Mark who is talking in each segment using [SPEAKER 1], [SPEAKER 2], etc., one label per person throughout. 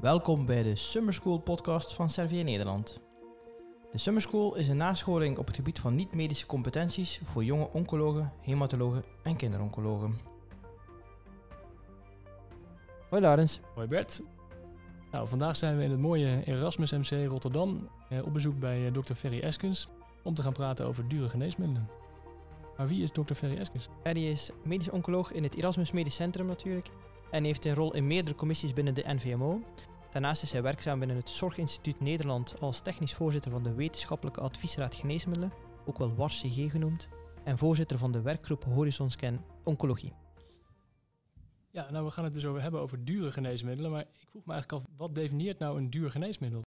[SPEAKER 1] Welkom bij de Summer School podcast van Servier Nederland. De Summer School is een nascholing op het gebied van niet-medische competenties voor jonge oncologen, hematologen en kinderoncologen. Hoi Laurens.
[SPEAKER 2] Hoi Bert. Nou, vandaag zijn we in het mooie Erasmus MC Rotterdam eh, op bezoek bij eh, Dr. Ferry Eskens om te gaan praten over dure geneesmiddelen. Maar wie is Dr. Ferry Eskens?
[SPEAKER 1] Ferry is medisch oncoloog in het Erasmus Medisch Centrum natuurlijk en heeft een rol in meerdere commissies binnen de NVMO. Daarnaast is hij werkzaam binnen het Zorginstituut Nederland als technisch voorzitter van de Wetenschappelijke Adviesraad Geneesmiddelen, ook wel WARCG genoemd, en voorzitter van de werkgroep Horizon Scan Oncologie.
[SPEAKER 2] Ja, nou we gaan het dus over hebben over dure geneesmiddelen, maar ik vroeg me eigenlijk af, wat definieert nou een duur geneesmiddel?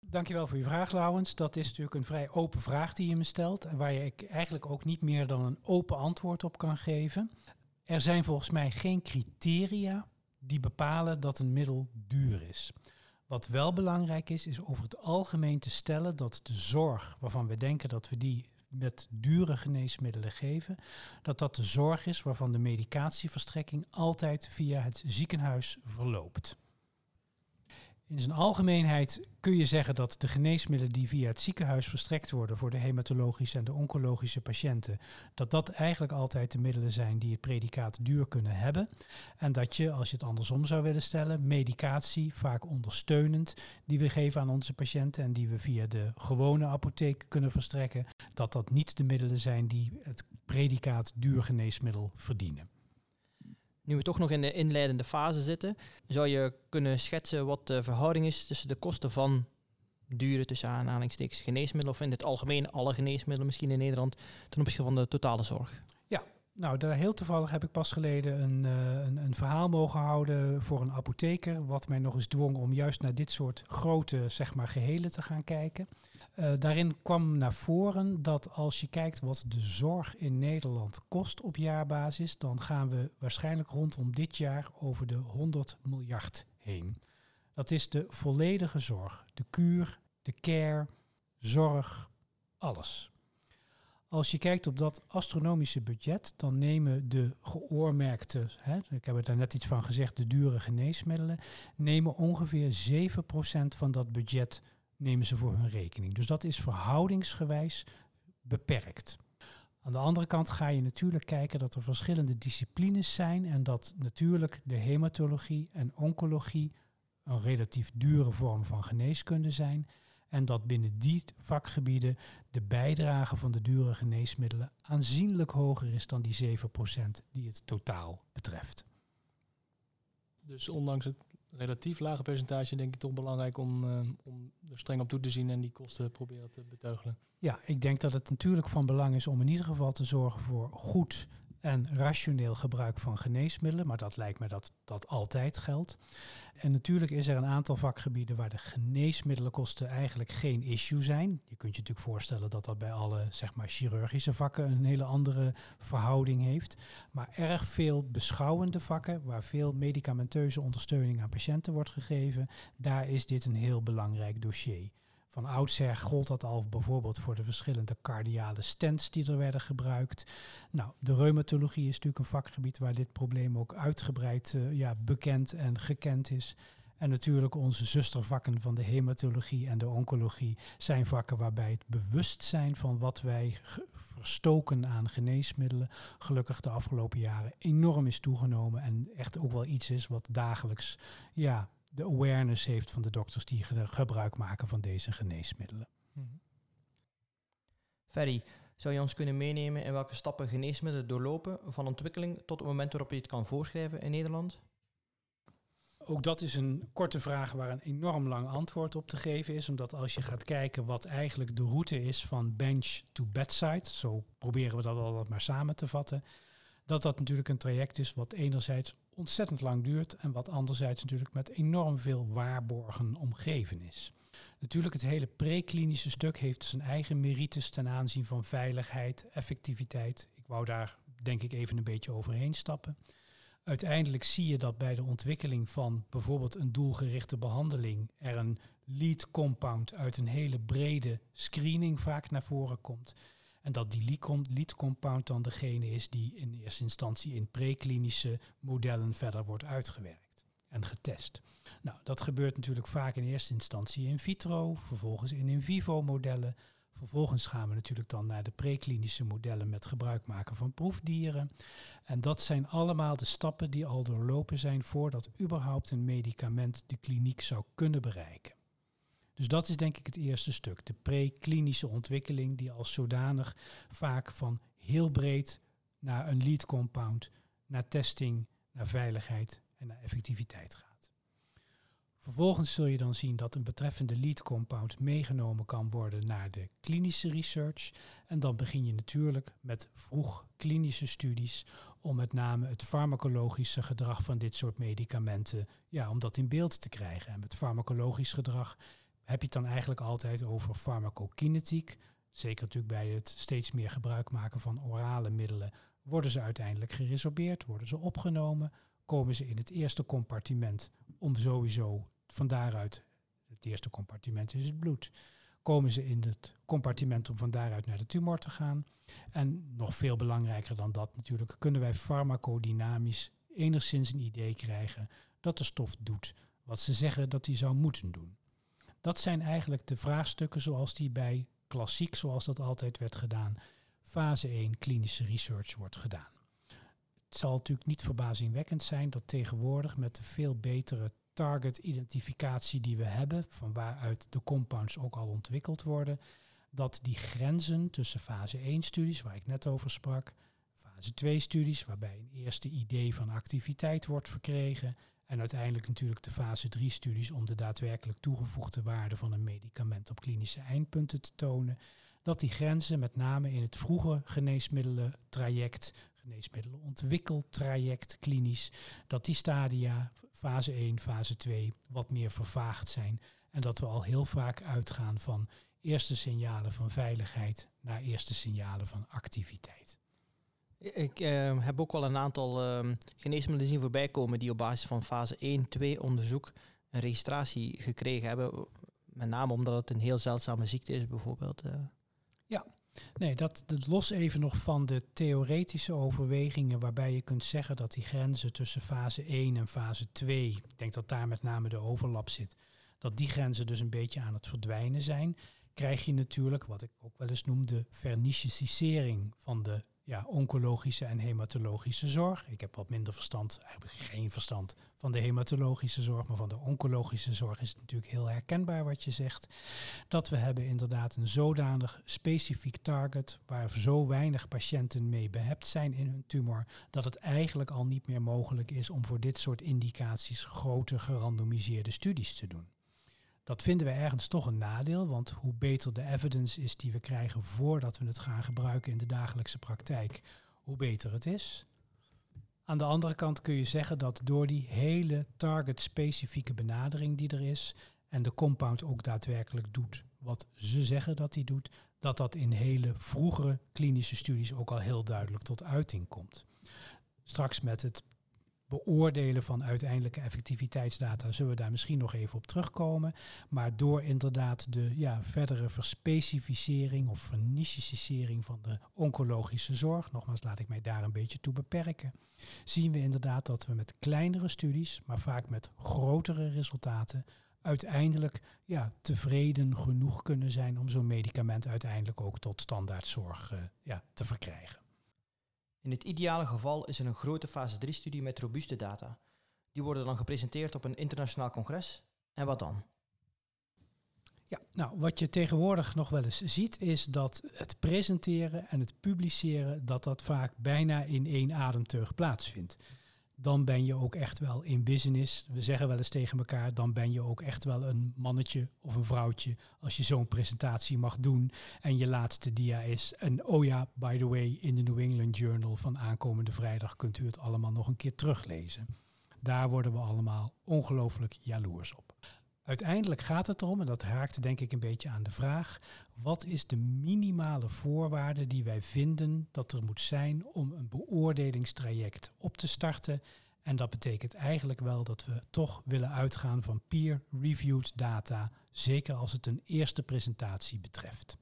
[SPEAKER 3] Dankjewel voor je vraag, Laurens. Dat is natuurlijk een vrij open vraag die je me stelt en waar je ik eigenlijk ook niet meer dan een open antwoord op kan geven. Er zijn volgens mij geen criteria die bepalen dat een middel duur is. Wat wel belangrijk is, is over het algemeen te stellen dat de zorg waarvan we denken dat we die met dure geneesmiddelen geven, dat dat de zorg is waarvan de medicatieverstrekking altijd via het ziekenhuis verloopt. In zijn algemeenheid kun je zeggen dat de geneesmiddelen die via het ziekenhuis verstrekt worden voor de hematologische en de oncologische patiënten, dat dat eigenlijk altijd de middelen zijn die het predicaat duur kunnen hebben. En dat je, als je het andersom zou willen stellen, medicatie, vaak ondersteunend, die we geven aan onze patiënten en die we via de gewone apotheek kunnen verstrekken, dat dat niet de middelen zijn die het predicaat duur geneesmiddel verdienen.
[SPEAKER 1] Nu we toch nog in de inleidende fase zitten, zou je kunnen schetsen wat de verhouding is tussen de kosten van dure tussen aanhalingstekens geneesmiddelen of in het algemeen alle geneesmiddelen misschien in Nederland ten opzichte van de totale zorg?
[SPEAKER 3] Ja, nou, daar heel toevallig heb ik pas geleden een, uh, een, een, verhaal mogen houden voor een apotheker, wat mij nog eens dwong om juist naar dit soort grote zeg maar, gehelen te gaan kijken. Uh, daarin kwam naar voren dat als je kijkt wat de zorg in Nederland kost op jaarbasis, dan gaan we waarschijnlijk rondom dit jaar over de 100 miljard heen. Dat is de volledige zorg, de kuur, de care, zorg, alles. Als je kijkt op dat astronomische budget, dan nemen de geoormerkte, hè, ik heb er daar net iets van gezegd, de dure geneesmiddelen, nemen ongeveer 7% van dat budget nemen ze voor hun rekening. Dus dat is verhoudingsgewijs beperkt. Aan de andere kant ga je natuurlijk kijken dat er verschillende disciplines zijn en dat natuurlijk de hematologie en oncologie een relatief dure vorm van geneeskunde zijn. En dat binnen die vakgebieden de bijdrage van de dure geneesmiddelen aanzienlijk hoger is dan die 7% die het totaal betreft.
[SPEAKER 2] Dus ondanks het relatief lage percentage denk ik toch belangrijk om, uh, om er streng op toe te zien en die kosten proberen te beteugelen.
[SPEAKER 3] Ja, ik denk dat het natuurlijk van belang is om in ieder geval te zorgen voor goed en rationeel gebruik van geneesmiddelen, maar dat lijkt me dat dat altijd geldt. En natuurlijk is er een aantal vakgebieden waar de geneesmiddelenkosten eigenlijk geen issue zijn. Je kunt je natuurlijk voorstellen dat dat bij alle zeg maar, chirurgische vakken een hele andere verhouding heeft. Maar erg veel beschouwende vakken, waar veel medicamenteuze ondersteuning aan patiënten wordt gegeven, daar is dit een heel belangrijk dossier. Van oudsher gold dat al bijvoorbeeld voor de verschillende cardiale stents die er werden gebruikt. Nou, de reumatologie is natuurlijk een vakgebied waar dit probleem ook uitgebreid uh, ja, bekend en gekend is. En natuurlijk onze zustervakken van de hematologie en de oncologie zijn vakken waarbij het bewustzijn van wat wij verstoken aan geneesmiddelen gelukkig de afgelopen jaren enorm is toegenomen en echt ook wel iets is wat dagelijks ja, de awareness heeft van de dokters die gebruik maken van deze geneesmiddelen. Mm
[SPEAKER 1] Ferry, zou je ons kunnen meenemen in welke stappen geneesmiddelen doorlopen van ontwikkeling tot het moment waarop je het kan voorschrijven in Nederland?
[SPEAKER 3] Ook dat is een korte vraag waar een enorm lang antwoord op te geven is. Omdat als je gaat kijken wat eigenlijk de route is van bench to bedside, zo proberen we dat altijd maar samen te vatten, dat dat natuurlijk een traject is wat enerzijds ontzettend lang duurt en wat anderzijds natuurlijk met enorm veel waarborgen omgeven is. Natuurlijk, het hele preklinische stuk heeft zijn eigen merites ten aanzien van veiligheid, effectiviteit. Ik wou daar denk ik even een beetje overheen stappen. Uiteindelijk zie je dat bij de ontwikkeling van bijvoorbeeld een doelgerichte behandeling er een lead compound uit een hele brede screening vaak naar voren komt. En dat die lead compound dan degene is die in eerste instantie in preklinische modellen verder wordt uitgewerkt. en getest. Nou, dat gebeurt natuurlijk vaak in eerste instantie in vitro, vervolgens in in vivo modellen. Vervolgens gaan we natuurlijk dan naar de preklinische modellen met gebruik maken van proefdieren. En dat zijn allemaal de stappen die al doorlopen zijn voordat überhaupt een medicament de kliniek zou kunnen bereiken. Dus dat is denk ik het eerste stuk, de preklinische ontwikkeling die als zodanig vaak van heel breed naar een lead compound, naar testing, naar veiligheid en naar effectiviteit gaat. Vervolgens zul je dan zien dat een betreffende lead compound meegenomen kan worden naar de klinische research. En dan begin je natuurlijk met vroeg klinische studies om met name het farmacologische gedrag van dit soort medicamenten, ja, om dat in beeld te krijgen. En met farmacologisch gedrag heb je het dan eigenlijk altijd over farmacokinetiek. Zeker natuurlijk bij het steeds meer gebruik maken van orale middelen. Worden ze uiteindelijk geresorbeerd, worden ze opgenomen, komen ze in het eerste compartiment om sowieso van daaruit, het eerste compartiment is het bloed, komen ze in het compartiment om van daaruit naar de tumor te gaan. En nog veel belangrijker dan dat natuurlijk, kunnen wij farmacodynamisch enigszins een idee krijgen dat de stof doet wat ze zeggen dat hij zou moeten doen. Dat zijn eigenlijk de vraagstukken zoals die bij klassiek, zoals dat altijd werd gedaan, fase 1 klinische research wordt gedaan. Het zal natuurlijk niet verbazingwekkend zijn dat tegenwoordig met de veel betere target identificatie die we hebben, van waaruit de compounds ook al ontwikkeld worden, dat die grenzen tussen fase 1 studies, waar ik net over sprak, fase 2 studies, waarbij een eerste idee van activiteit wordt verkregen, en uiteindelijk natuurlijk de fase 3 studies om de daadwerkelijk toegevoegde waarde van een medicament op klinische eindpunten te tonen, dat die grenzen met name in het vroege geneesmiddelentraject, geneesmiddelenontwikkeltraject klinisch, dat die stadia fase 1, fase 2 wat meer vervaagd zijn. En dat we al heel vaak uitgaan van eerste signalen van veiligheid naar eerste signalen van activiteit.
[SPEAKER 1] Ik uh, heb ook al een aantal uh, geneesmiddelen zien voorbij komen die op basis van fase 1, 2 onderzoek een registratie gekregen hebben. Met name omdat het een heel zeldzame ziekte is, bijvoorbeeld. Uh.
[SPEAKER 3] Ja, Nee, dat, dat los even nog van de theoretische overwegingen waarbij je kunt zeggen dat die grenzen tussen fase 1 en fase 2, ik denk dat daar met name de overlap zit, dat die grenzen dus een beetje aan het verdwijnen zijn, krijg je natuurlijk wat ik ook wel eens noem de vernichicisering van de ja, oncologische en hematologische zorg. Ik heb wat minder verstand, eigenlijk geen verstand van de hematologische zorg, maar van de oncologische zorg is het natuurlijk heel herkenbaar wat je zegt. Dat we hebben inderdaad een zodanig specifiek target waar zo weinig patiënten mee behept zijn in hun tumor, dat het eigenlijk al niet meer mogelijk is om voor dit soort indicaties grote gerandomiseerde studies te doen. Dat vinden we ergens toch een nadeel, want hoe beter de evidence is die we krijgen voordat we het gaan gebruiken in de dagelijkse praktijk, hoe beter het is. Aan de andere kant kun je zeggen dat door die hele target-specifieke benadering die er is en de compound ook daadwerkelijk doet wat ze zeggen dat hij doet, dat dat in hele vroegere klinische studies ook al heel duidelijk tot uiting komt. Straks met het beoordelen van uiteindelijke effectiviteitsdata zullen we daar misschien nog even op terugkomen. Maar door inderdaad de ja, verdere verspecificering of vernichicering van de oncologische zorg, nogmaals laat ik mij daar een beetje toe beperken, zien we inderdaad dat we met kleinere studies, maar vaak met grotere resultaten, uiteindelijk ja, tevreden genoeg kunnen zijn om zo'n medicament uiteindelijk ook tot standaardzorg uh, ja, te verkrijgen.
[SPEAKER 1] In het ideale geval is er een grote fase 3-studie met robuuste data. Die worden dan gepresenteerd op een internationaal congres. En wat dan?
[SPEAKER 3] Ja, nou, wat je tegenwoordig nog wel eens ziet, is dat het presenteren en het publiceren, dat dat vaak bijna in één ademteug plaatsvindt dan ben je ook echt wel in business. We zeggen wel eens tegen elkaar, dan ben je ook echt wel een mannetje of een vrouwtje als je zo'n presentatie mag doen. En je laatste dia is een, oh ja, by the way, in de New England Journal van aankomende vrijdag kunt u het allemaal nog een keer teruglezen. Daar worden we allemaal ongelooflijk jaloers op. Uiteindelijk gaat het erom, en dat raakt denk ik een beetje aan de vraag, wat is de minimale voorwaarde die wij vinden dat er moet zijn om een beoordelingstraject op te starten? En dat betekent eigenlijk wel dat we toch willen uitgaan van peer-reviewed data, zeker als het een eerste presentatie betreft.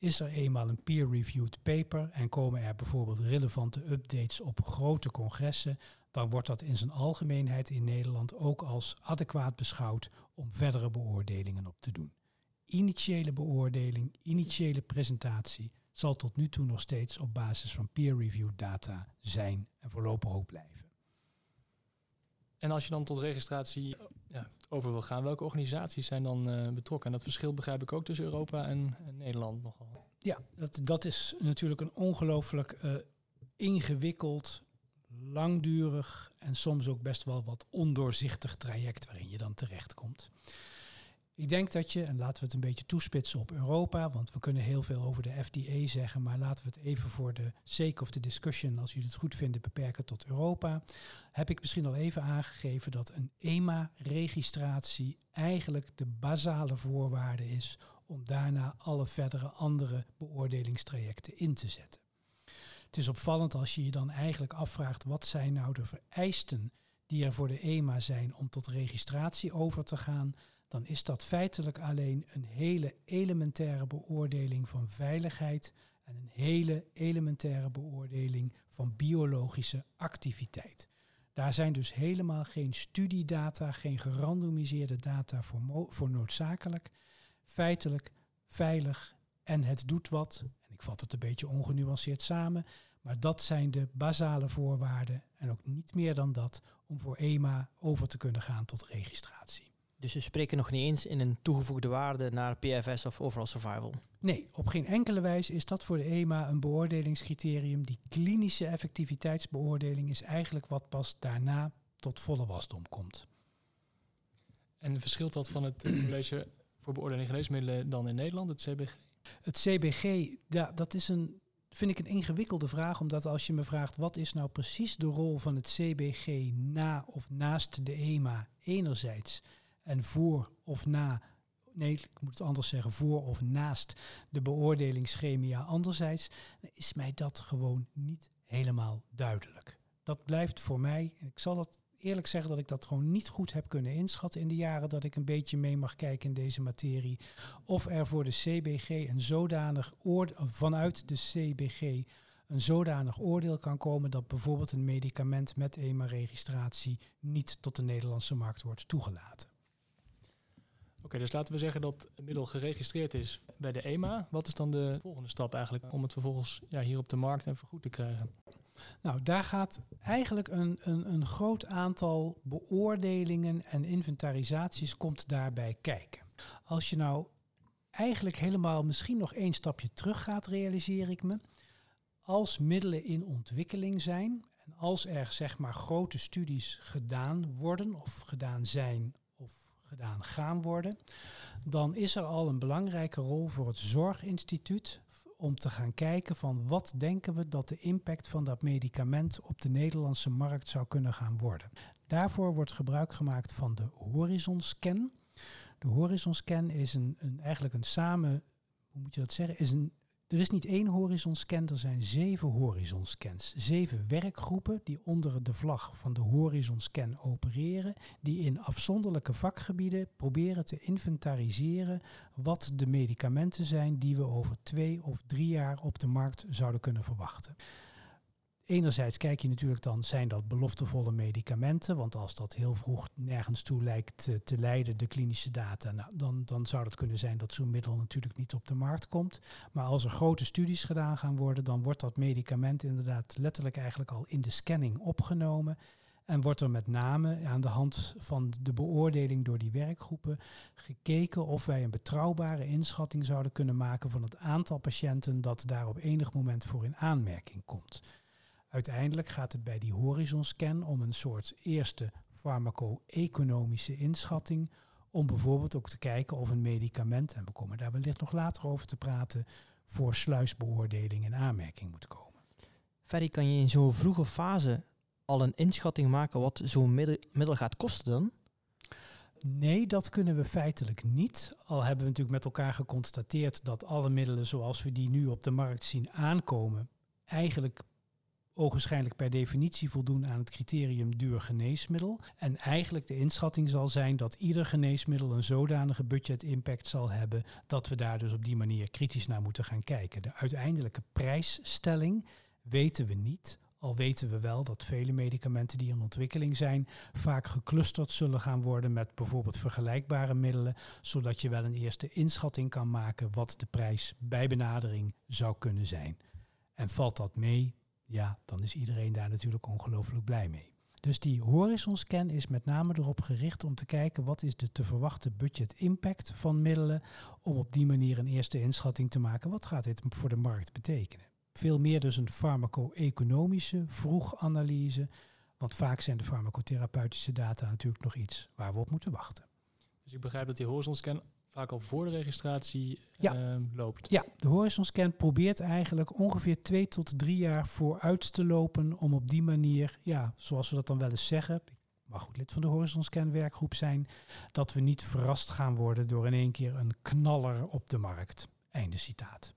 [SPEAKER 3] Is er eenmaal een peer-reviewed paper en komen er bijvoorbeeld relevante updates op grote congressen, dan wordt dat in zijn algemeenheid in Nederland ook als adequaat beschouwd om verdere beoordelingen op te doen. Initiële beoordeling, initiële presentatie zal tot nu toe nog steeds op basis van peer-reviewed data zijn en voorlopig ook blijven.
[SPEAKER 2] En als je dan tot registratie ja, over wil gaan, welke organisaties zijn dan uh, betrokken? En dat verschil begrijp ik ook tussen Europa en, Nederland nogal.
[SPEAKER 3] Ja, dat, dat is natuurlijk een ongelooflijk uh, ingewikkeld, langdurig en soms ook best wel wat ondoorzichtig traject waarin je dan terechtkomt. Ik denk dat je, en laten we het een beetje toespitsen op Europa, want we kunnen heel veel over de FDA zeggen, maar laten we het even voor de sake of the discussion, als jullie het goed vinden, beperken tot Europa. Heb ik misschien al even aangegeven dat een EMA-registratie eigenlijk de basale voorwaarde is om daarna alle verdere andere beoordelingstrajecten in te zetten. Het is opvallend als je je dan eigenlijk afvraagt wat zijn nou de vereisten die er voor de EMA zijn om tot registratie over te gaan dan is dat feitelijk alleen een hele elementaire beoordeling van veiligheid en een hele elementaire beoordeling van biologische activiteit. Daar zijn dus helemaal geen studiedata, geen gerandomiseerde data voor, voor noodzakelijk. Feitelijk, veilig en het doet wat. En ik vat het een beetje ongenuanceerd samen. Maar dat zijn de basale voorwaarden en ook niet meer dan dat om voor EMA over te kunnen gaan tot registratie.
[SPEAKER 1] Dus we spreken nog niet eens in een toegevoegde waarde naar PFS of overall survival.
[SPEAKER 3] Nee, op geen enkele wijze is dat voor de EMA een beoordelingscriterium. Die klinische effectiviteitsbeoordeling is eigenlijk wat pas daarna tot volle wasdom komt.
[SPEAKER 2] En verschilt dat van het college voor beoordeling geneesmiddelen dan in Nederland, het CBG?
[SPEAKER 3] Het CBG, ja, dat is een, vind ik een ingewikkelde vraag, omdat als je me vraagt wat is nou precies de rol van het CBG na of naast de EMA enerzijds en voor of na, nee, ik moet het anders zeggen, voor of naast de beoordelingsschemia anderzijds, is mij dat gewoon niet helemaal duidelijk. Dat blijft voor mij, en ik zal dat eerlijk zeggen dat ik dat gewoon niet goed heb kunnen inschatten in de jaren dat ik een beetje mee mag kijken in deze materie. Of er voor de CBG een zodanig oordeel, vanuit de CBG een zodanig oordeel kan komen dat bijvoorbeeld een medicament met EMA-registratie niet tot de Nederlandse markt wordt toegelaten.
[SPEAKER 2] Oké, dus laten we zeggen dat het middel geregistreerd is bij de EMA. Wat is dan de volgende stap eigenlijk om het vervolgens ja, hier op de markt en vergoed te krijgen?
[SPEAKER 3] Nou, daar gaat eigenlijk een, een, een groot aantal beoordelingen en inventarisaties komt daarbij kijken. Als je nou eigenlijk helemaal misschien nog één stapje terug gaat, realiseer ik me. Als middelen in ontwikkeling zijn en als er zeg maar grote studies gedaan worden of gedaan zijn gedaan gaan worden, dan is er al een belangrijke rol voor het Zorginstituut om te gaan kijken van wat denken we dat de impact van dat medicament op de Nederlandse markt zou kunnen gaan worden. Daarvoor wordt gebruik gemaakt van de Horizon Scan. De Horizon Scan is een, een eigenlijk een samen, hoe moet je dat zeggen, is een er is niet één horizonscan, er zijn zeven horizonscans. Zeven werkgroepen die onder de vlag van de horizonscan opereren, die in afzonderlijke vakgebieden proberen te inventariseren wat de medicamenten zijn die we over twee of drie jaar op de markt zouden kunnen verwachten. Enerzijds kijk je natuurlijk dan, zijn dat beloftevolle medicamenten? Want als dat heel vroeg nergens toe lijkt te, te leiden, de klinische data, nou, dan, dan zou het kunnen zijn dat zo'n middel natuurlijk niet op de markt komt. Maar als er grote studies gedaan gaan worden, dan wordt dat medicament inderdaad letterlijk eigenlijk al in de scanning opgenomen. En wordt er met name aan de hand van de beoordeling door die werkgroepen gekeken of wij een betrouwbare inschatting zouden kunnen maken van het aantal patiënten dat daar op enig moment voor in aanmerking komt. Uiteindelijk gaat het bij die horizonscan om een soort eerste farmaco-economische inschatting. Om bijvoorbeeld ook te kijken of een medicament, en we komen daar wellicht nog later over te praten, voor sluisbeoordeling in aanmerking moet komen.
[SPEAKER 1] Ferry, kan je in zo'n vroege fase al een inschatting maken wat zo'n middel gaat kosten dan?
[SPEAKER 3] Nee, dat kunnen we feitelijk niet. Al hebben we natuurlijk met elkaar geconstateerd dat alle middelen zoals we die nu op de markt zien aankomen, eigenlijk ogenschijnlijk per definitie voldoen aan het criterium duur geneesmiddel. En eigenlijk de inschatting zal zijn dat ieder geneesmiddel een zodanige budget impact zal hebben dat we daar dus op die manier kritisch naar moeten gaan kijken. De uiteindelijke prijsstelling weten we niet. Al weten we wel dat vele medicamenten die in ontwikkeling zijn, vaak geclusterd zullen gaan worden met bijvoorbeeld vergelijkbare middelen, zodat je wel een eerste inschatting kan maken wat de prijs bij benadering zou kunnen zijn. En valt dat mee, ja, dan is iedereen daar natuurlijk ongelooflijk blij mee. Dus die horizon scan is met name erop gericht om te kijken wat is de te verwachte budget impact van middelen, om op die manier een eerste inschatting te maken wat gaat dit voor de markt betekenen. Veel meer dus een farmaco-economische vroeganalyse, want vaak zijn de farmacotherapeutische data natuurlijk nog iets waar we op moeten wachten.
[SPEAKER 2] Dus ik begrijp dat die horizon scan vaak al voor de registratie ja. Ehm, loopt.
[SPEAKER 3] Ja, de Horizon Scan probeert eigenlijk ongeveer twee tot drie jaar vooruit te lopen om op die manier, ja, zoals we dat dan wel eens zeggen, ik mag goed lid van de Horizon Scan werkgroep zijn, dat we niet verrast gaan worden door in één keer een knaller op de markt. Einde citaat.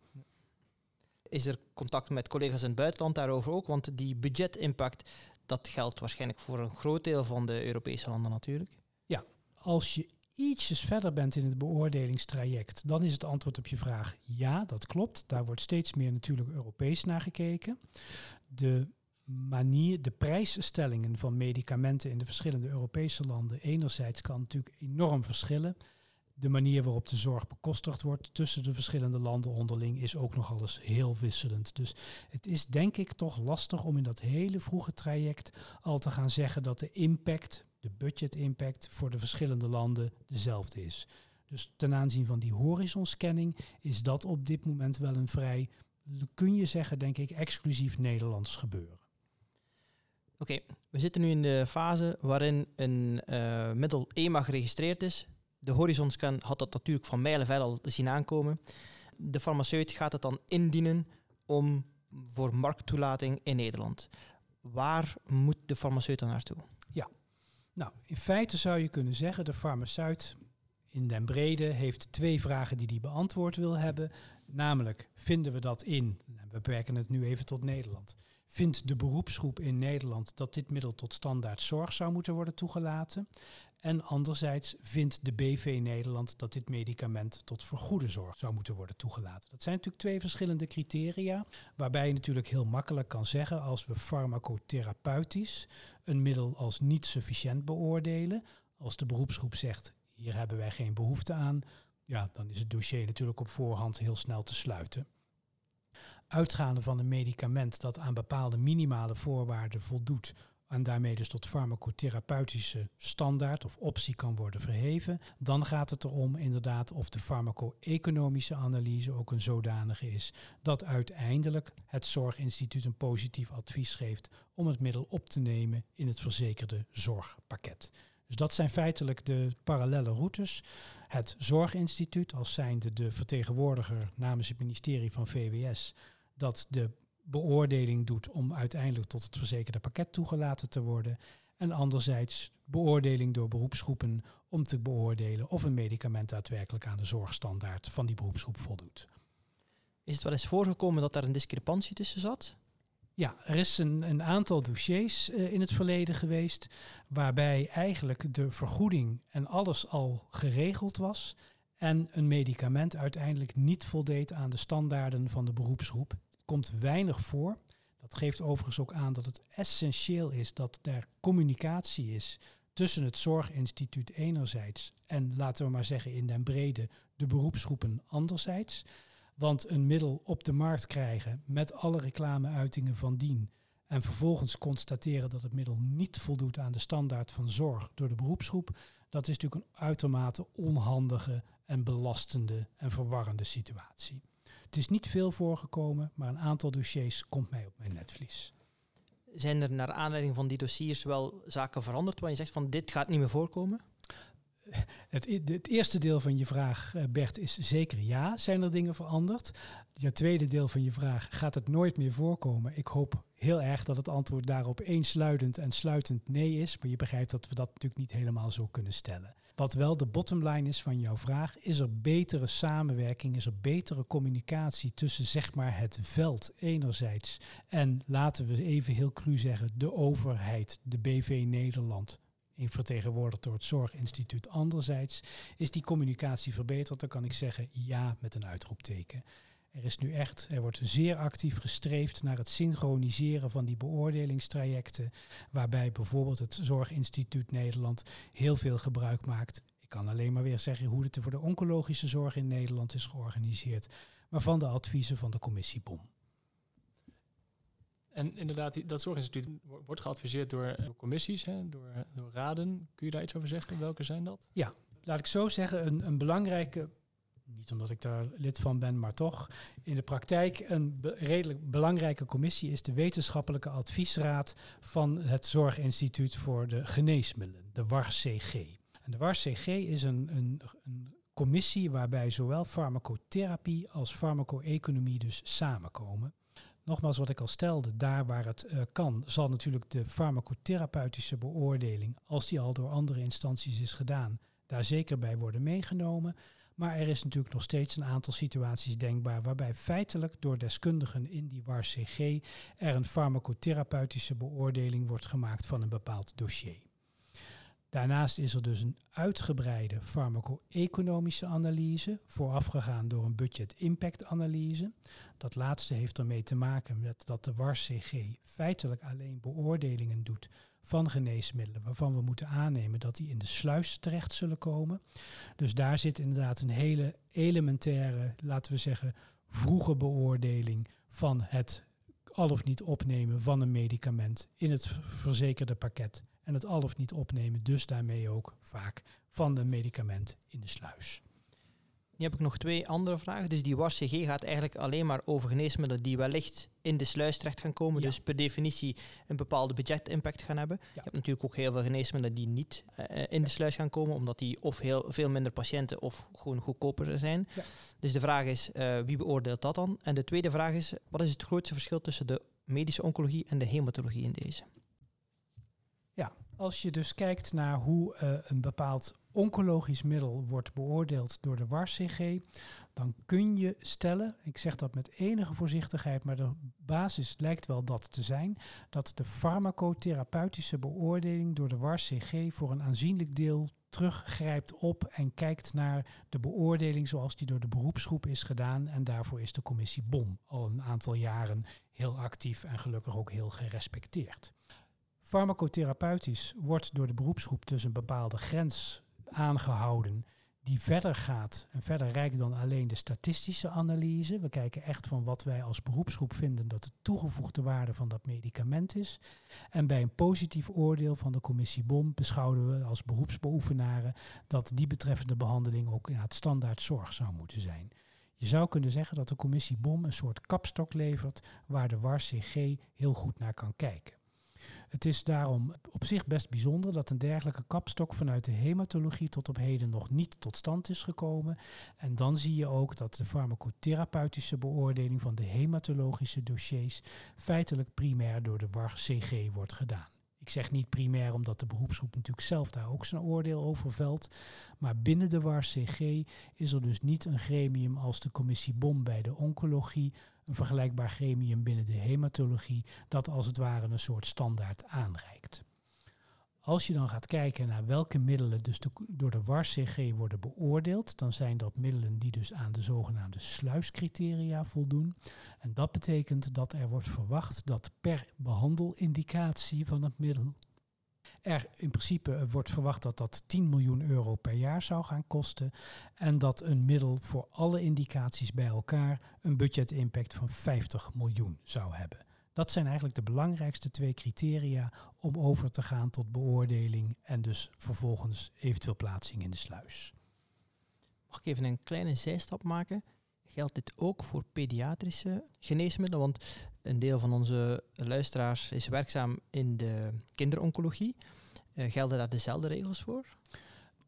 [SPEAKER 1] Is er contact met collega's in het buitenland daarover ook? Want die budgetimpact, dat geldt waarschijnlijk voor een groot deel van de Europese landen natuurlijk.
[SPEAKER 3] Ja, als je ietsjes verder bent in het beoordelingstraject, dan is het antwoord op je vraag ja, dat klopt. Daar wordt steeds meer natuurlijk Europees naar gekeken. De manier, de prijsstellingen van medicamenten in de verschillende Europese landen enerzijds kan natuurlijk enorm verschillen. De manier waarop de zorg bekostigd wordt tussen de verschillende landen onderling is ook nog alles heel wisselend. Dus het is denk ik toch lastig om in dat hele vroege traject al te gaan zeggen dat de impact de budget impact voor de verschillende landen dezelfde is. Dus ten aanzien van die horizon scanning is dat op dit moment wel een vrij, kun je zeggen, denk ik, exclusief Nederlands gebeuren.
[SPEAKER 1] Oké, we zitten nu in de fase waarin een uh, middel EMA geregistreerd is. De horizon scan had dat natuurlijk van mijlenver al zien aankomen. De farmaceut gaat het dan indienen om voor markttoelating in Nederland. Waar moet de farmaceut dan naartoe?
[SPEAKER 3] Nou, in feite zou je kunnen zeggen, de farmaceut in den brede heeft twee vragen die hij beantwoord wil hebben. Namelijk, vinden we dat in, we beperken het nu even tot Nederland, vindt de beroepsgroep in Nederland dat dit middel tot standaard zorg zou moeten worden toegelaten? En anderzijds vindt de BV Nederland dat dit medicament tot vergoede zorg zou moeten worden toegelaten. Dat zijn natuurlijk twee verschillende criteria, waarbij je natuurlijk heel makkelijk kan zeggen als we farmacotherapeutisch een middel als niet sufficiënt beoordelen, als de beroepsgroep zegt hier hebben wij geen behoefte aan, ja, dan is het dossier natuurlijk op voorhand heel snel te sluiten. Uitgaande van een medicament dat aan bepaalde minimale voorwaarden voldoet en daarmee dus tot farmacotherapeutische standaard of optie kan worden verheven, dan gaat het erom inderdaad of de farmaco-economische analyse ook een zodanige is dat uiteindelijk het Zorginstituut een positief advies geeft om het middel op te nemen in het verzekerde zorgpakket. Dus dat zijn feitelijk de parallele routes. Het Zorginstituut als zijnde de vertegenwoordiger namens het ministerie van VWS dat de beoordeling doet om uiteindelijk tot het verzekerde pakket toegelaten te worden. En anderzijds beoordeling door beroepsgroepen om te beoordelen of een medicament daadwerkelijk aan de zorgstandaard van die beroepsgroep voldoet.
[SPEAKER 1] Is het wel eens voorgekomen dat daar een discrepantie tussen zat?
[SPEAKER 3] Ja, er is een, een aantal dossiers uh, in het verleden geweest waarbij eigenlijk de vergoeding en alles al geregeld was en een medicament uiteindelijk niet voldeed aan de standaarden van de beroepsgroep komt weinig voor. Dat geeft overigens ook aan dat het essentieel is dat er communicatie is tussen het zorginstituut enerzijds en laten we maar zeggen in den brede de beroepsgroepen anderzijds. Want een middel op de markt krijgen met alle reclameuitingen van dien en vervolgens constateren dat het middel niet voldoet aan de standaard van zorg door de beroepsgroep, dat is natuurlijk een uitermate onhandige en belastende en verwarrende situatie. Het is niet veel voorgekomen, maar een aantal dossiers komt mij op mijn netvlies.
[SPEAKER 1] Zijn er naar aanleiding van die dossiers wel zaken veranderd waar je zegt van dit gaat niet meer voorkomen?
[SPEAKER 3] Het, het, eerste deel van je vraag, eh, Bert, is zeker ja. Zijn er dingen veranderd? Het tweede deel van je vraag, gaat het nooit meer voorkomen? Ik hoop heel erg dat het antwoord daarop eensluidend en sluitend nee is. Maar je begrijpt dat we dat natuurlijk niet helemaal zo kunnen stellen. Wat wel de bottomline is van jouw vraag, is er betere samenwerking, is er betere communicatie tussen zeg maar het veld enerzijds en laten we even heel cru zeggen de overheid, de BV Nederland, vertegenwoordigd door het Zorginstituut anderzijds, is die communicatie verbeterd? Dan kan ik zeggen ja met een uitroepteken. Er is nu echt, er wordt zeer actief gestreefd naar het synchroniseren van die beoordelingstrajecten, waarbij bijvoorbeeld het Zorginstituut Nederland heel veel gebruik maakt. Ik kan alleen maar weer zeggen hoe het voor de oncologische zorg in Nederland is georganiseerd, maar van de adviezen van de commissie BOM.
[SPEAKER 2] En inderdaad, dat zorginstituut wordt geadviseerd door, door commissies, hè, door, door, raden. Kun je daar iets over zeggen? Welke zijn dat?
[SPEAKER 3] Ja, laat ik zo zeggen, een, een belangrijke, niet omdat ik daar lid van ben, maar toch, in de praktijk een redelijk belangrijke commissie is de wetenschappelijke adviesraad van het Zorginstituut voor de Geneesmiddelen, de WARCG. En de WARCG is een, een, een commissie waarbij zowel farmacotherapie als farmaco-economie dus samenkomen. Nogmaals, wat ik al stelde, daar waar het uh, kan, zal natuurlijk de farmacotherapeutische beoordeling, als die al door andere instanties is gedaan, daar zeker bij worden meegenomen. Maar er is natuurlijk nog steeds een aantal situaties denkbaar waarbij feitelijk door deskundigen in die WAR-CG er een farmacotherapeutische beoordeling wordt gemaakt van een bepaald dossier. Daarnaast is er dus een uitgebreide farmaco-economische analyse, voorafgegaan door een budget-impact-analyse. Dat laatste heeft ermee te maken met dat de WARS-CG feitelijk alleen beoordelingen doet van geneesmiddelen waarvan we moeten aannemen dat die in de sluis terecht zullen komen. Dus daar zit inderdaad een hele elementaire, laten we zeggen, vroege beoordeling van het al of niet opnemen van een medicament in het verzekerde pakket en het al of niet opnemen, dus daarmee ook vaak van de medicament in de sluis.
[SPEAKER 1] Nu heb ik nog twee andere vragen. Dus die WARCG gaat eigenlijk alleen maar over geneesmiddelen die wellicht in de sluis terecht gaan komen. Dus per definitie een bepaalde budget-impact gaan hebben. Je hebt natuurlijk ook heel veel geneesmiddelen die niet uh, in de sluis gaan komen, omdat die of heel, veel minder patiënten of gewoon goedkoper zijn. Dus de vraag is, uh, wie beoordeelt dat dan? En de tweede vraag is, wat is het grootste verschil tussen de medische oncologie en de hematologie in deze?
[SPEAKER 3] Ja, als je dus kijkt naar hoe uh, een bepaald oncologisch middel wordt beoordeeld door de WARCG, dan kun je stellen, ik zeg dat met enige voorzichtigheid, maar de basis lijkt wel dat te zijn, dat de farmacotherapeutische beoordeling door de WARCG voor een aanzienlijk deel teruggrijpt op en kijkt naar de beoordeling zoals die door de beroepsgroep is gedaan. En daarvoor is de commissie BOM al een aantal jaren heel actief en gelukkig ook heel gerespecteerd. Farmacotherapeutisch wordt door de beroepsgroep dus een bepaalde grens aangehouden die verder gaat en verder rijkt dan alleen de statistische analyse. We kijken echt van wat wij als beroepsgroep vinden dat de toegevoegde waarde van dat medicament is. En bij een positief oordeel van de commissie BOM beschouwen we als beroepsbeoefenaren dat die betreffende behandeling ook in het standaard zorg zou moeten zijn. Je zou kunnen zeggen dat de commissie BOM een soort kapstok levert waar de WAR-CG heel goed naar kan kijken. Het is daarom op zich best bijzonder dat een dergelijke kapstok vanuit de hematologie tot op heden nog niet tot stand is gekomen. En dan zie je ook dat de farmacotherapeutische beoordeling van de hematologische dossiers feitelijk primair door de WAR-CG wordt gedaan. Ik zeg niet primair omdat de beroepsgroep natuurlijk zelf daar ook zijn oordeel over velt. Maar binnen de WAR-CG is er dus niet een gremium als de commissie BOM bij de oncologie een vergelijkbaar gremium binnen de hematologie dat als het ware een soort standaard aanreikt. Als je dan gaat kijken naar welke middelen dus door de WARCG worden beoordeeld, dan zijn dat middelen die dus aan de zogenaamde sluiscriteria voldoen. En dat betekent dat er wordt verwacht dat per behandelindicatie van het middel er in principe wordt verwacht dat dat 10 miljoen euro per jaar zou gaan kosten. En dat een middel voor alle indicaties bij elkaar een budget-impact van 50 miljoen zou hebben. Dat zijn eigenlijk de belangrijkste twee criteria om over te gaan tot beoordeling en dus vervolgens eventueel plaatsing in de sluis.
[SPEAKER 1] Mag ik even een kleine zijstap maken? Geldt dit ook voor pediatrische geneesmiddelen? Want een deel van onze luisteraars is werkzaam in de kinderoncologie. Uh, gelden daar dezelfde regels voor?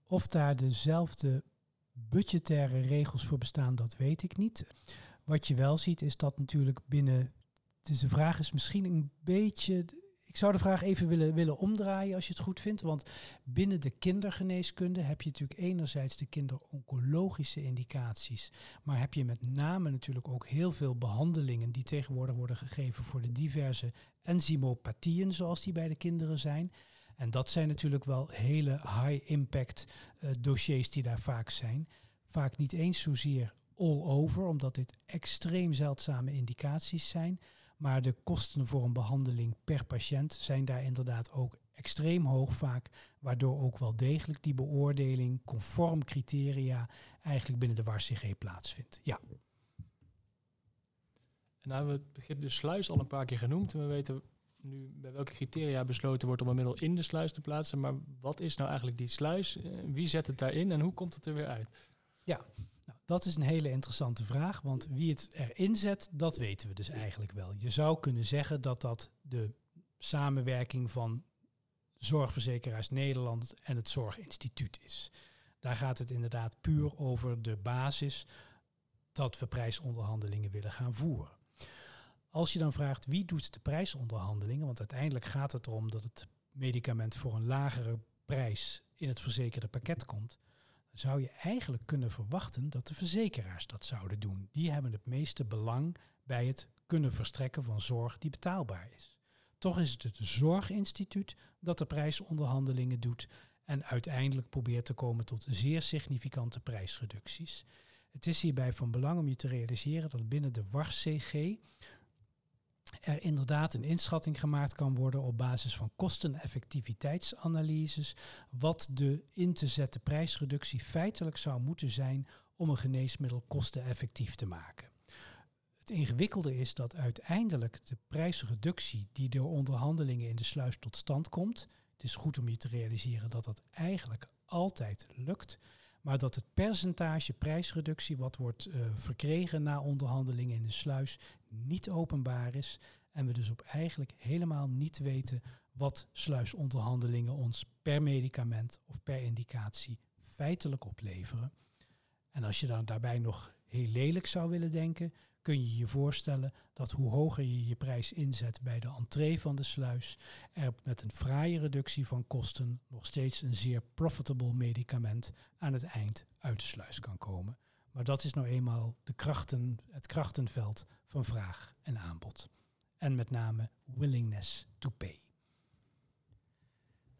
[SPEAKER 3] Of daar dezelfde budgettaire regels voor bestaan, dat weet ik niet. Wat je wel ziet is dat natuurlijk binnen. Dus de vraag is misschien een beetje ik zou de vraag even willen, willen omdraaien als je het goed vindt. Want binnen de kindergeneeskunde heb je natuurlijk enerzijds de kinderoncologische indicaties. Maar heb je met name natuurlijk ook heel veel behandelingen die tegenwoordig worden gegeven voor de diverse enzymopathieën zoals die bij de kinderen zijn. En dat zijn natuurlijk wel hele high impact uh, dossiers die daar vaak zijn. Vaak niet eens zozeer all over, omdat dit extreem zeldzame indicaties zijn. Maar de kosten voor een behandeling per patiënt zijn daar inderdaad ook extreem hoog vaak, waardoor ook wel degelijk die beoordeling conform criteria eigenlijk binnen de WARCG plaatsvindt. Ja.
[SPEAKER 2] En nou hebben we het begrip de sluis al een paar keer genoemd. En we weten nu bij welke criteria besloten wordt om een middel in de sluis te plaatsen. Maar wat is nou eigenlijk die sluis? Eh, wie zet het daarin en hoe komt het er weer uit?
[SPEAKER 3] Ja, nou, dat is een hele interessante vraag. Want wie het erin zet, dat weten we dus eigenlijk wel. Je zou kunnen zeggen dat dat de samenwerking van Zorgverzekeraars Nederland en het Zorginstituut is. Daar gaat het inderdaad puur over de basis dat we prijsonderhandelingen willen gaan voeren. Als je dan vraagt wie doet de prijsonderhandelingen, want uiteindelijk gaat het erom dat het medicament voor een lagere prijs in het verzekerde pakket komt, zou je eigenlijk kunnen verwachten dat de verzekeraars dat zouden doen. Die hebben het meeste belang bij het kunnen verstrekken van zorg die betaalbaar is. Toch is het het Zorginstituut dat de prijsonderhandelingen doet en uiteindelijk probeert te komen tot zeer significante prijsreducties. Het is hierbij van belang om je te realiseren dat binnen de WARCG er inderdaad een inschatting gemaakt kan worden op basis van kosteneffectiviteitsanalyses, wat de in te zetten prijsreductie feitelijk zou moeten zijn om een geneesmiddel kosteneffectief te maken. Het ingewikkelde is dat uiteindelijk de prijsreductie die door onderhandelingen in de sluis tot stand komt, het is goed om je te realiseren dat dat eigenlijk altijd lukt, maar dat het percentage prijsreductie wat wordt uh, verkregen na onderhandelingen in de sluis niet openbaar is. En we dus op eigenlijk helemaal niet weten wat sluisonderhandelingen ons per medicament of per indicatie feitelijk opleveren. En als je dan daarbij nog heel lelijk zou willen denken, kun je je voorstellen dat hoe hoger je je prijs inzet bij de entree van de sluis, er met een fraaie reductie van kosten nog steeds een zeer profitable medicament aan het eind uit de sluis kan komen. Maar dat is nou eenmaal de krachten, het krachtenveld van vraag en aanbod. En met name willingness to pay.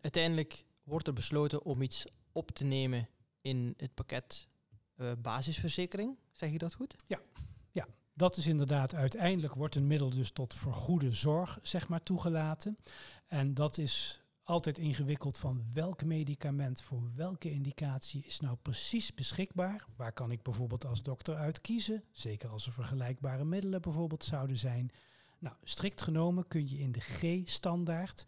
[SPEAKER 1] Uiteindelijk wordt er besloten om iets op te nemen in het pakket uh, basisverzekering. Zeg je dat goed?
[SPEAKER 3] Ja, ja, dat is inderdaad uiteindelijk wordt een middel dus tot vergoede zorg zeg maar toegelaten. En dat is altijd ingewikkeld van welk medicament voor welke indicatie is nou precies beschikbaar. Waar kan ik bijvoorbeeld als dokter uit kiezen? Zeker als er vergelijkbare middelen bijvoorbeeld zouden zijn. Nou, strikt genomen kun je in de G-standaard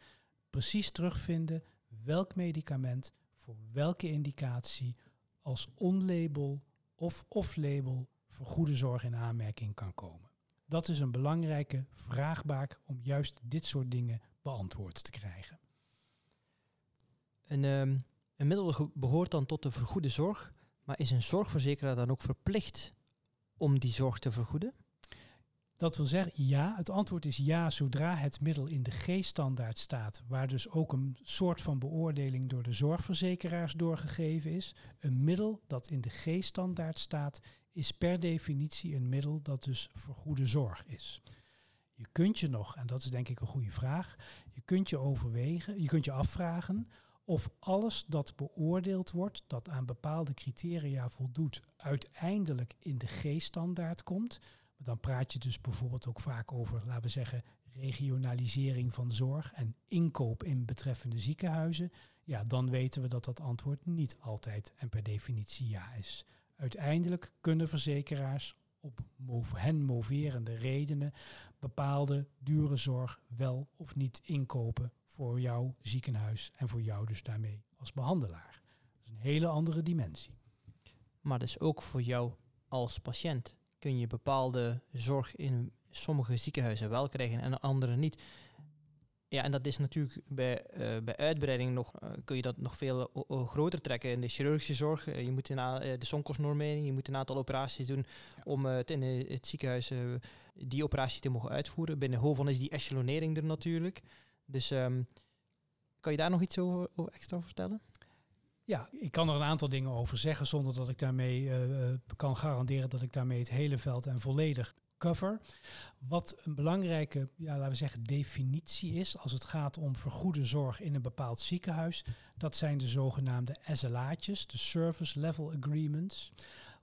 [SPEAKER 3] precies terugvinden welk medicament voor welke indicatie als on-label of off-label voor goede zorg in aanmerking kan komen. Dat is een belangrijke vraagbaak om juist dit soort dingen beantwoord te krijgen.
[SPEAKER 1] Een, um, een middel behoort dan tot de vergoede zorg, maar is een zorgverzekeraar dan ook verplicht om die zorg te vergoeden?
[SPEAKER 3] Dat wil zeggen ja. Het antwoord is ja zodra het middel in de G-standaard staat, waar dus ook een soort van beoordeling door de zorgverzekeraars doorgegeven is. Een middel dat in de G-standaard staat, is per definitie een middel dat dus voor goede zorg is. Je kunt je nog, en dat is denk ik een goede vraag, je kunt je overwegen, je kunt je afvragen of alles dat beoordeeld wordt, dat aan bepaalde criteria voldoet, uiteindelijk in de G-standaard komt. Dan praat je dus bijvoorbeeld ook vaak over, laten we zeggen, regionalisering van zorg en inkoop in betreffende ziekenhuizen. Ja, dan weten we dat dat antwoord niet altijd en per definitie ja is. Uiteindelijk kunnen verzekeraars op hen moverende redenen bepaalde dure zorg wel of niet inkopen voor jouw ziekenhuis en voor jou dus daarmee als behandelaar. Dat is een hele andere dimensie.
[SPEAKER 1] Maar dus ook voor jou als patiënt kun je bepaalde zorg in sommige ziekenhuizen wel krijgen en andere niet. Ja, en dat is natuurlijk bij, uh, bij uitbreiding nog, uh, kun je dat nog veel uh, groter trekken. In de chirurgische zorg, je moet na de sonkostnormering, je moet een aantal operaties doen om het in het ziekenhuis die operatie te mogen uitvoeren. Binnen HOVON is die echelonering er natuurlijk. Dus um, kan je daar nog iets over, over, extra over vertellen?
[SPEAKER 3] Ja, ik kan er een aantal dingen over zeggen zonder dat ik daarmee kan garanderen dat ik daarmee het hele veld en volledig cover. Wat een belangrijke, ja, laten we zeggen, definitie is als het gaat om vergoede zorg in een bepaald ziekenhuis. Dat zijn de zogenaamde SLA'tjes, de Service Level Agreements.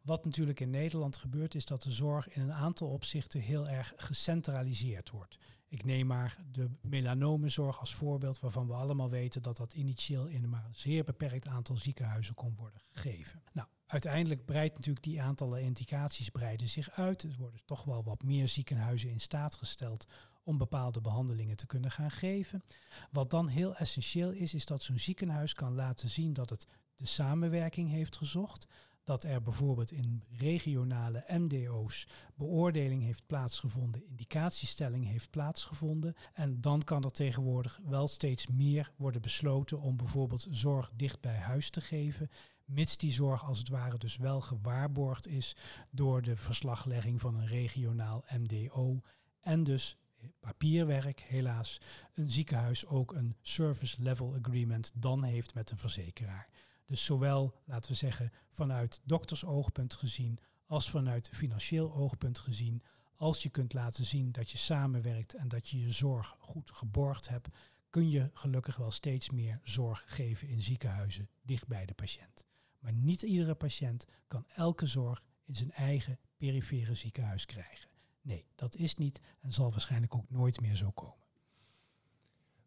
[SPEAKER 3] Wat natuurlijk in Nederland gebeurt, is dat de zorg in een aantal opzichten heel erg gecentraliseerd wordt. Ik neem maar de melanomenzorg als voorbeeld, waarvan we allemaal weten dat dat initieel in een maar zeer beperkt aantal ziekenhuizen kon worden gegeven. Nou, uiteindelijk breidt natuurlijk die aantallen indicaties breiden zich uit. Er worden toch wel wat meer ziekenhuizen in staat gesteld om bepaalde behandelingen te kunnen gaan geven. Wat dan heel essentieel is, is dat zo'n ziekenhuis kan laten zien dat het de samenwerking heeft gezocht. Dat er bijvoorbeeld in regionale MDO's beoordeling heeft plaatsgevonden, indicatiestelling heeft plaatsgevonden. En dan kan er tegenwoordig wel steeds meer worden besloten om bijvoorbeeld zorg dicht bij huis te geven mits die zorg als het ware dus wel gewaarborgd is door de verslaglegging van een regionaal MDO en dus papierwerk helaas een ziekenhuis ook een service level agreement dan heeft met een verzekeraar. Dus zowel, laten we zeggen, vanuit doktersoogpunt gezien als vanuit financieel oogpunt gezien, als je kunt laten zien dat je samenwerkt en dat je je zorg goed geborgd hebt, kun je gelukkig wel steeds meer zorg geven in ziekenhuizen dicht bij de patiënt. Maar niet iedere patiënt kan elke zorg in zijn eigen perifere ziekenhuis krijgen. Nee, dat is niet en zal waarschijnlijk ook nooit meer zo komen.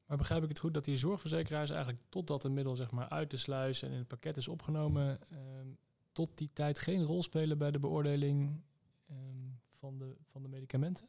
[SPEAKER 2] Maar begrijp ik het goed dat die zorgverzekeraars eigenlijk totdat een middel zeg maar, uit de sluis en in het pakket is opgenomen, ehm, tot die tijd geen rol spelen bij de beoordeling ehm, van, de, van de medicamenten?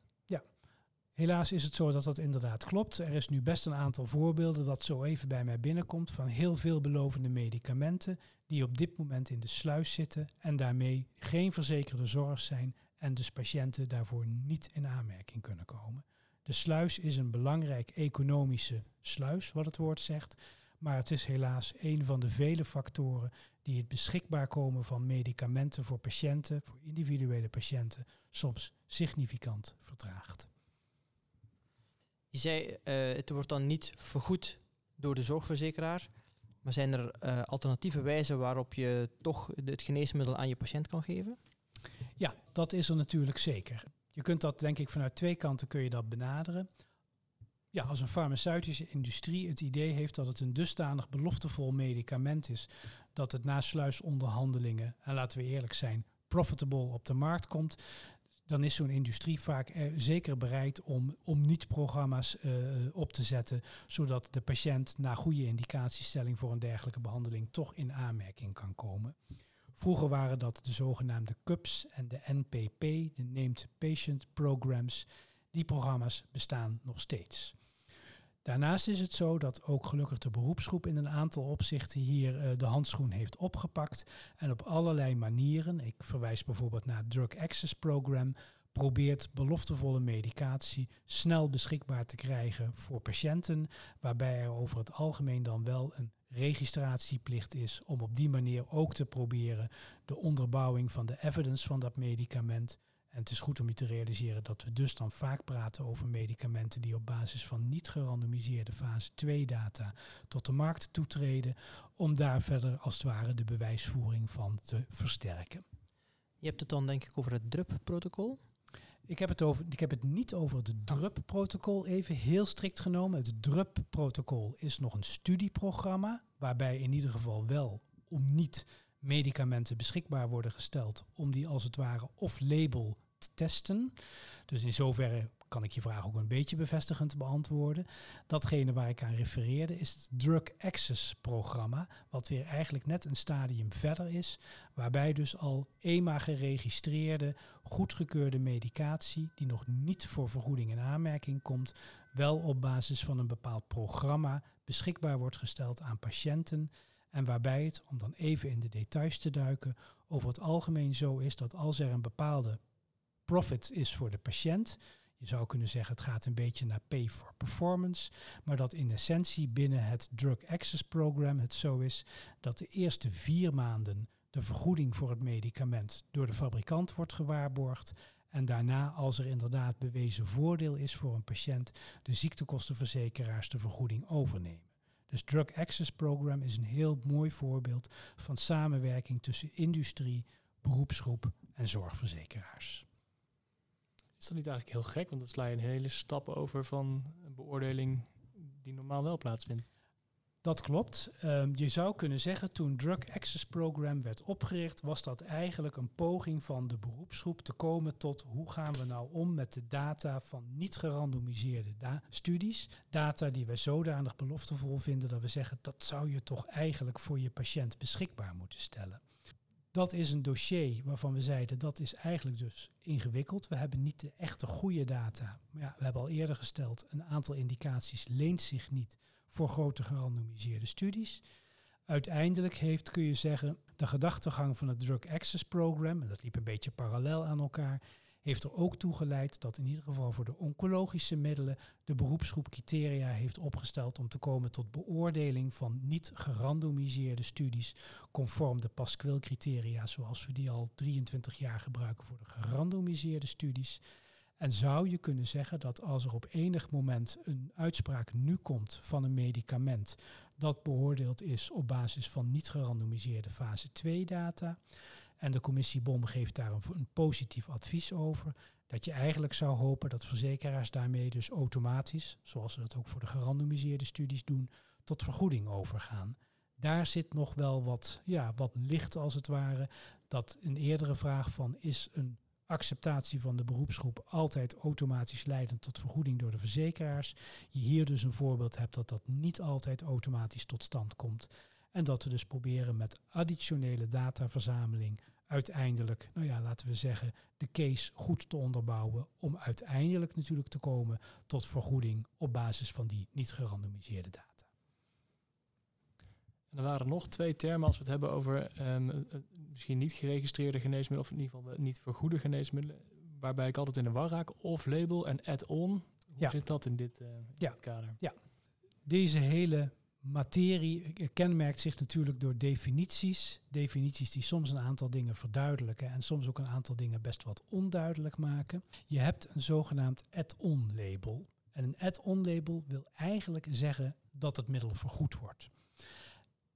[SPEAKER 3] Helaas is het zo dat dat inderdaad klopt. Er is nu best een aantal voorbeelden dat zo even bij mij binnenkomt van heel veelbelovende medicamenten die op dit moment in de sluis zitten en daarmee geen verzekerde zorg zijn en dus patiënten daarvoor niet in aanmerking kunnen komen. De sluis is een belangrijk economische sluis, wat het woord zegt. Maar het is helaas een van de vele factoren die het beschikbaar komen van medicamenten voor patiënten, voor individuele patiënten, soms significant vertraagt.
[SPEAKER 1] Je zei, uh, het wordt dan niet vergoed door de zorgverzekeraar. Maar zijn er uh, alternatieve wijzen waarop je toch het geneesmiddel aan je patiënt kan geven?
[SPEAKER 3] Ja, dat is er natuurlijk zeker. Je kunt dat denk ik vanuit twee kanten kun je dat benaderen. Ja, als een farmaceutische industrie het idee heeft dat het een dusdanig beloftevol medicament is dat het na sluisonderhandelingen, en laten we eerlijk zijn, profitable op de markt komt, dan is zo'n industrie vaak eh, zeker bereid om, om niet-programma's uh, op te zetten, zodat de patiënt na goede indicatiestelling voor een dergelijke behandeling toch in aanmerking kan komen. Vroeger waren dat de zogenaamde CUPS en de NPP, de Named Patient Programs. Die programma's bestaan nog steeds. Daarnaast is het zo dat ook gelukkig de beroepsgroep in een aantal opzichten hier uh, de handschoen heeft opgepakt en op allerlei manieren, ik verwijs bijvoorbeeld naar het Drug Access Program, probeert beloftevolle medicatie snel beschikbaar te krijgen voor patiënten, waarbij er over het algemeen dan wel een registratieplicht is om op die manier ook te proberen de onderbouwing van de evidence van dat medicament. En het is goed om je te realiseren dat we dus dan vaak praten over medicamenten die op basis van niet gerandomiseerde fase 2 data tot de markt toetreden, om daar verder als het ware de bewijsvoering van te versterken.
[SPEAKER 1] Je hebt het dan denk ik over het DRUP-protocol.
[SPEAKER 3] Ik heb, het over, ik heb het niet over het DRUP-protocol even heel strikt genomen. Het DRUP-protocol is nog een studieprogramma, waarbij in ieder geval wel om niet medicamenten beschikbaar worden gesteld, om die als het ware off-label testen. Dus in zoverre kan ik je vraag ook een beetje bevestigend beantwoorden. Datgene waar ik aan refereerde is het Drug Access programma, wat weer eigenlijk net een stadium verder is, waarbij dus al eenmaal geregistreerde, goedgekeurde medicatie, die nog niet voor vergoeding in aanmerking komt, wel op basis van een bepaald programma beschikbaar wordt gesteld aan patiënten. En waarbij het, om dan even in de details te duiken, over het algemeen zo is dat als er een bepaalde profit is voor de patiënt, je zou kunnen zeggen het gaat een beetje naar pay for performance, maar dat in essentie binnen het Drug Access Program het zo is dat de eerste vier maanden de vergoeding voor het medicament door de fabrikant wordt gewaarborgd. En daarna, als er inderdaad bewezen voordeel is voor een patiënt, de ziektekostenverzekeraars de vergoeding overnemen. Dus Drug Access Program is een heel mooi voorbeeld van samenwerking tussen industrie, beroepsgroep en zorgverzekeraars.
[SPEAKER 2] Is dat niet eigenlijk heel gek? Want dan sla je een hele stap over van een beoordeling die normaal wel plaatsvindt.
[SPEAKER 3] Dat klopt. Ehm, je zou kunnen zeggen, toen Drug Access Program werd opgericht, was dat eigenlijk een poging van de beroepsgroep te komen tot hoe gaan we nou om met de data van niet gerandomiseerde studies. Data die wij zodanig beloftevol vinden dat we zeggen, dat zou je toch eigenlijk voor je patiënt beschikbaar moeten stellen. Dat is een dossier waarvan we zeiden dat is eigenlijk dus ingewikkeld. We hebben niet de echte goede data. Maar ja, we hebben al eerder gesteld, een aantal indicaties leent zich niet voor grote gerandomiseerde studies. Uiteindelijk heeft, kun je zeggen, de gedachtegang van het Drug Access Program, en dat liep een beetje parallel aan elkaar, heeft er ook toe geleid dat in ieder geval voor de oncologische middelen de beroepsgroep criteria heeft opgesteld om te komen tot beoordeling van niet gerandomiseerde studies conform de Pasquill criteria zoals we die al 23 jaar gebruiken voor de gerandomiseerde studies. En zou je kunnen zeggen dat als er op enig moment een uitspraak nu komt van een medicament dat beoordeeld is op basis van niet gerandomiseerde fase 2 data, en de commissie BOM geeft daar een, positief advies over, dat je eigenlijk zou hopen dat verzekeraars daarmee dus automatisch, zoals ze dat ook voor de gerandomiseerde studies doen, tot vergoeding overgaan. Daar zit nog wel wat, ja, wat licht als het ware. Dat een eerdere vraag van is een acceptatie van de beroepsgroep altijd automatisch leidend tot vergoeding door de verzekeraars. Je hier dus een voorbeeld hebt dat dat niet altijd automatisch tot stand komt. En dat we dus proberen met additionele dataverzameling uiteindelijk, nou ja, laten we zeggen, de case goed te onderbouwen om uiteindelijk natuurlijk te komen tot vergoeding op basis van die niet gerandomiseerde data.
[SPEAKER 2] En er waren nog twee termen als we het hebben over um, misschien niet geregistreerde geneesmiddelen, of in ieder geval niet vergoede geneesmiddelen, waarbij ik altijd in de war raak, off-label en add-on. Hoe zit dat in dit, uh,
[SPEAKER 3] ja.
[SPEAKER 2] dit kader?
[SPEAKER 3] Ja, deze hele materie kenmerkt zich natuurlijk door definities. Definities die soms een aantal dingen verduidelijken en soms ook een aantal dingen best wat onduidelijk maken. Je hebt een zogenaamd add-on label. En een add-on label wil eigenlijk zeggen dat het middel vergoed wordt.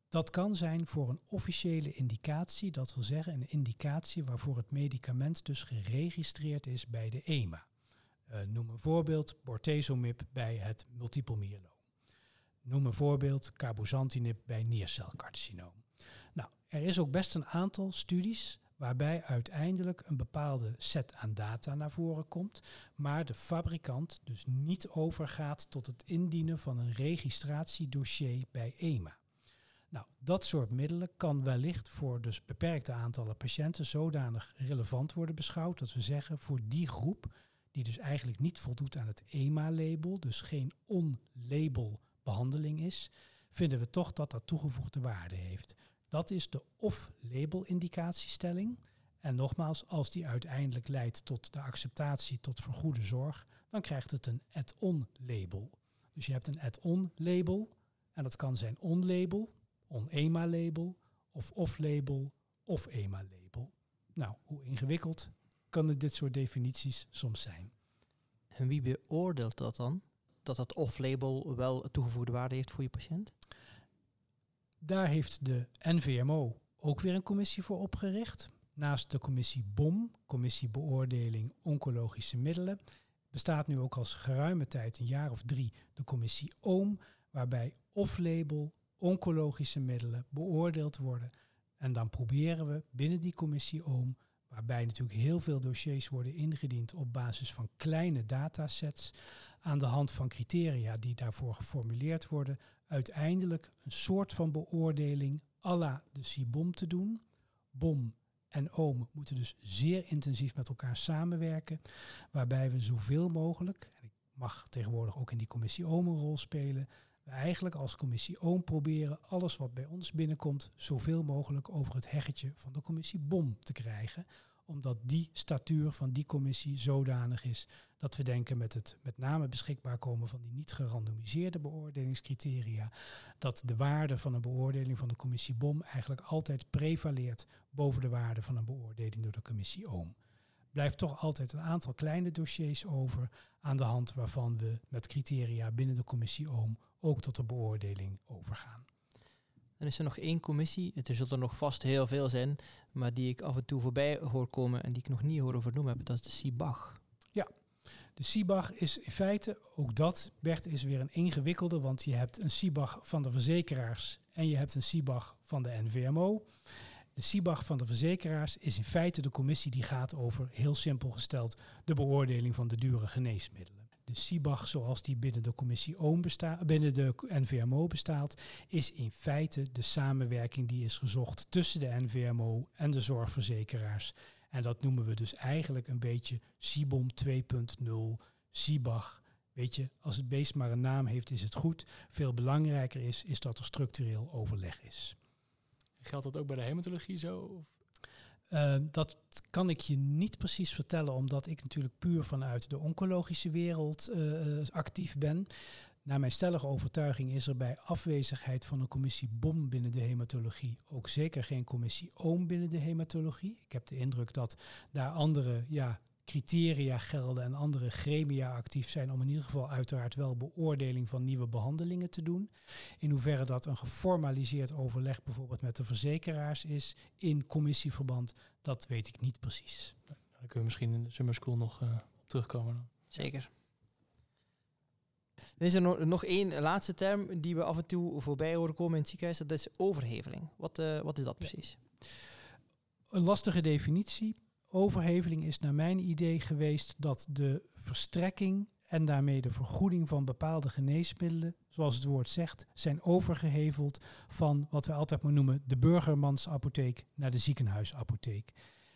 [SPEAKER 3] Dat kan zijn voor een officiële indicatie, dat wil zeggen een indicatie waarvoor het medicament dus geregistreerd is bij de EMA. Uh, noem een voorbeeld, bortezomib bij het multiple myeloom. Noem een voorbeeld, cabozantinib bij niercelcarcinoom. Nou, er is ook best een aantal studies waarbij uiteindelijk een bepaalde set aan data naar voren komt, maar de fabrikant dus niet overgaat tot het indienen van een registratiedossier bij EMA. Nou, dat soort middelen kan wellicht voor dus beperkte aantallen patiënten zodanig relevant worden beschouwd dat we zeggen voor die groep die dus eigenlijk niet voldoet aan het EMA-label, dus geen on-label behandeling is, vinden we toch dat dat toegevoegde waarde heeft. Dat is de off-label indicatiestelling. En nogmaals, als die uiteindelijk leidt tot de acceptatie tot vergoede zorg, dan krijgt het een add-on label. Dus je hebt een add-on label en dat kan zijn on-label, on-EMA label of off-label of EMA label. Nou, hoe ingewikkeld kunnen dit soort definities soms zijn?
[SPEAKER 1] En wie beoordeelt dat dan? Dat dat off-label wel toegevoegde waarde heeft voor je patiënt?
[SPEAKER 3] Daar heeft de NVMO ook weer een commissie voor opgericht. Naast de commissie BOM, Commissie Beoordeling Oncologische Middelen, bestaat nu ook als geruime tijd, een jaar of drie, de commissie OOM, waarbij off-label oncologische middelen beoordeeld worden. En dan proberen we binnen die commissie OOM, waarbij natuurlijk heel veel dossiers worden ingediend op basis van kleine datasets, aan de hand van criteria die daarvoor geformuleerd worden, uiteindelijk een soort van beoordeling à la de CIBOM te doen. BOM en OOM moeten dus zeer intensief met elkaar samenwerken, waarbij we zoveel mogelijk, en ik mag tegenwoordig ook in die commissie OOM een rol spelen, we eigenlijk als commissie OOM proberen alles wat bij ons binnenkomt zoveel mogelijk over het heggetje van de commissie BOM te krijgen omdat die statuur van die commissie zodanig is dat we denken met het met name beschikbaar komen van die niet gerandomiseerde beoordelingscriteria, dat de waarde van een beoordeling van de commissie BOM eigenlijk altijd prevaleert boven de waarde van een beoordeling door de commissie OOM. Blijft toch altijd een aantal kleine dossiers over aan de hand waarvan we met criteria binnen de commissie OOM ook tot de beoordeling overgaan.
[SPEAKER 1] Dan is er nog één commissie, er zullen er nog vast heel veel zijn, maar die ik af en toe voorbij hoor komen en die ik nog niet hoor over noemen heb, dat is de CIBAG.
[SPEAKER 3] Ja, De CIBAG is in feite, ook dat, Bert, is weer een ingewikkelde, want je hebt een CIBAG van de verzekeraars en je hebt een CIBAG van de NVMO. De CIBAG van de verzekeraars is in feite de commissie die gaat over, heel simpel gesteld, de beoordeling van de dure geneesmiddelen. De CIBAG, zoals die binnen de commissie OOM bestaat, binnen de NVMO bestaat, is in feite de samenwerking die is gezocht tussen de NVMO en de zorgverzekeraars. En dat noemen we dus eigenlijk een beetje CIBOM 2.0, CIBAG. Weet je, als het beest maar een naam heeft, is het goed. Veel belangrijker is, is dat er structureel overleg is.
[SPEAKER 2] Geldt dat ook bij de hematologie zo?
[SPEAKER 3] Uh, dat kan ik je niet precies vertellen, omdat ik natuurlijk puur vanuit de oncologische wereld uh, actief ben. Naar mijn stellige overtuiging is er bij afwezigheid van een commissie BOM binnen de hematologie ook zeker geen commissie OOM binnen de hematologie. Ik heb de indruk dat daar andere ja, criteria gelden en andere gremia actief zijn om in ieder geval uiteraard wel beoordeling van nieuwe behandelingen te doen. In hoeverre dat een geformaliseerd overleg bijvoorbeeld met de verzekeraars is in commissieverband, dat weet ik niet precies.
[SPEAKER 2] Dan kunnen we misschien in de summer school nog uh, op terugkomen. Dan.
[SPEAKER 1] Zeker. Er is er nog, nog één laatste term die we af en toe voorbij horen komen in het ziekenhuis. Dat is overheveling. Wat, uh, wat is dat precies?
[SPEAKER 3] Een lastige definitie. Overheveling is naar mijn idee geweest dat de verstrekking en daarmee de vergoeding van bepaalde geneesmiddelen, zoals het woord zegt, zijn overgeheveld van wat we altijd maar noemen de burgermansapotheek naar de ziekenhuisapotheek.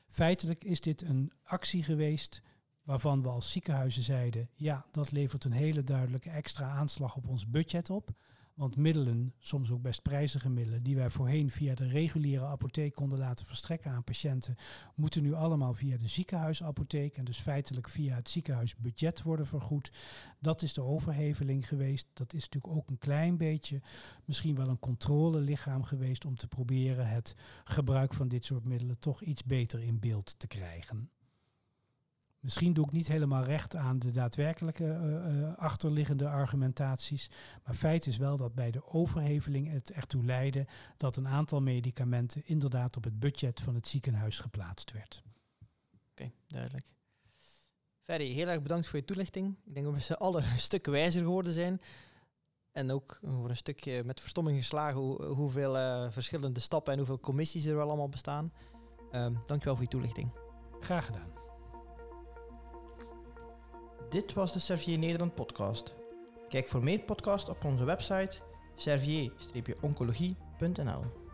[SPEAKER 3] Feitelijk is dit een actie geweest waarvan we als ziekenhuizen zeiden, ja, dat levert een hele duidelijke extra aanslag op ons budget op. Want middelen, soms ook best prijzige middelen, die wij voorheen via de reguliere apotheek konden laten verstrekken aan patiënten, moeten nu allemaal via de ziekenhuisapotheek en dus feitelijk via het ziekenhuisbudget worden vergoed. Dat is de overheveling geweest. Dat is natuurlijk ook een klein beetje misschien wel een controlelichaam geweest om te proberen het gebruik van dit soort middelen toch iets beter in beeld te krijgen. Misschien doe ik niet helemaal recht aan de daadwerkelijke uh, uh, achterliggende argumentaties. Maar feit is wel dat bij de overheveling het ertoe leidde dat een aantal medicamenten inderdaad op het budget van het ziekenhuis geplaatst werd.
[SPEAKER 1] Oké, okay, duidelijk. Ferry, heel erg bedankt voor je toelichting. Ik denk dat we z'n allen een stuk wijzer geworden zijn. En ook voor een stukje met verstomming geslagen hoe, hoeveel uh, verschillende stappen en hoeveel commissies er wel allemaal bestaan. Um, dankjewel voor je toelichting.
[SPEAKER 3] Graag gedaan.
[SPEAKER 1] Dit was de Servier Nederland podcast. Kijk voor meer podcasts op onze website servier-oncologie.nl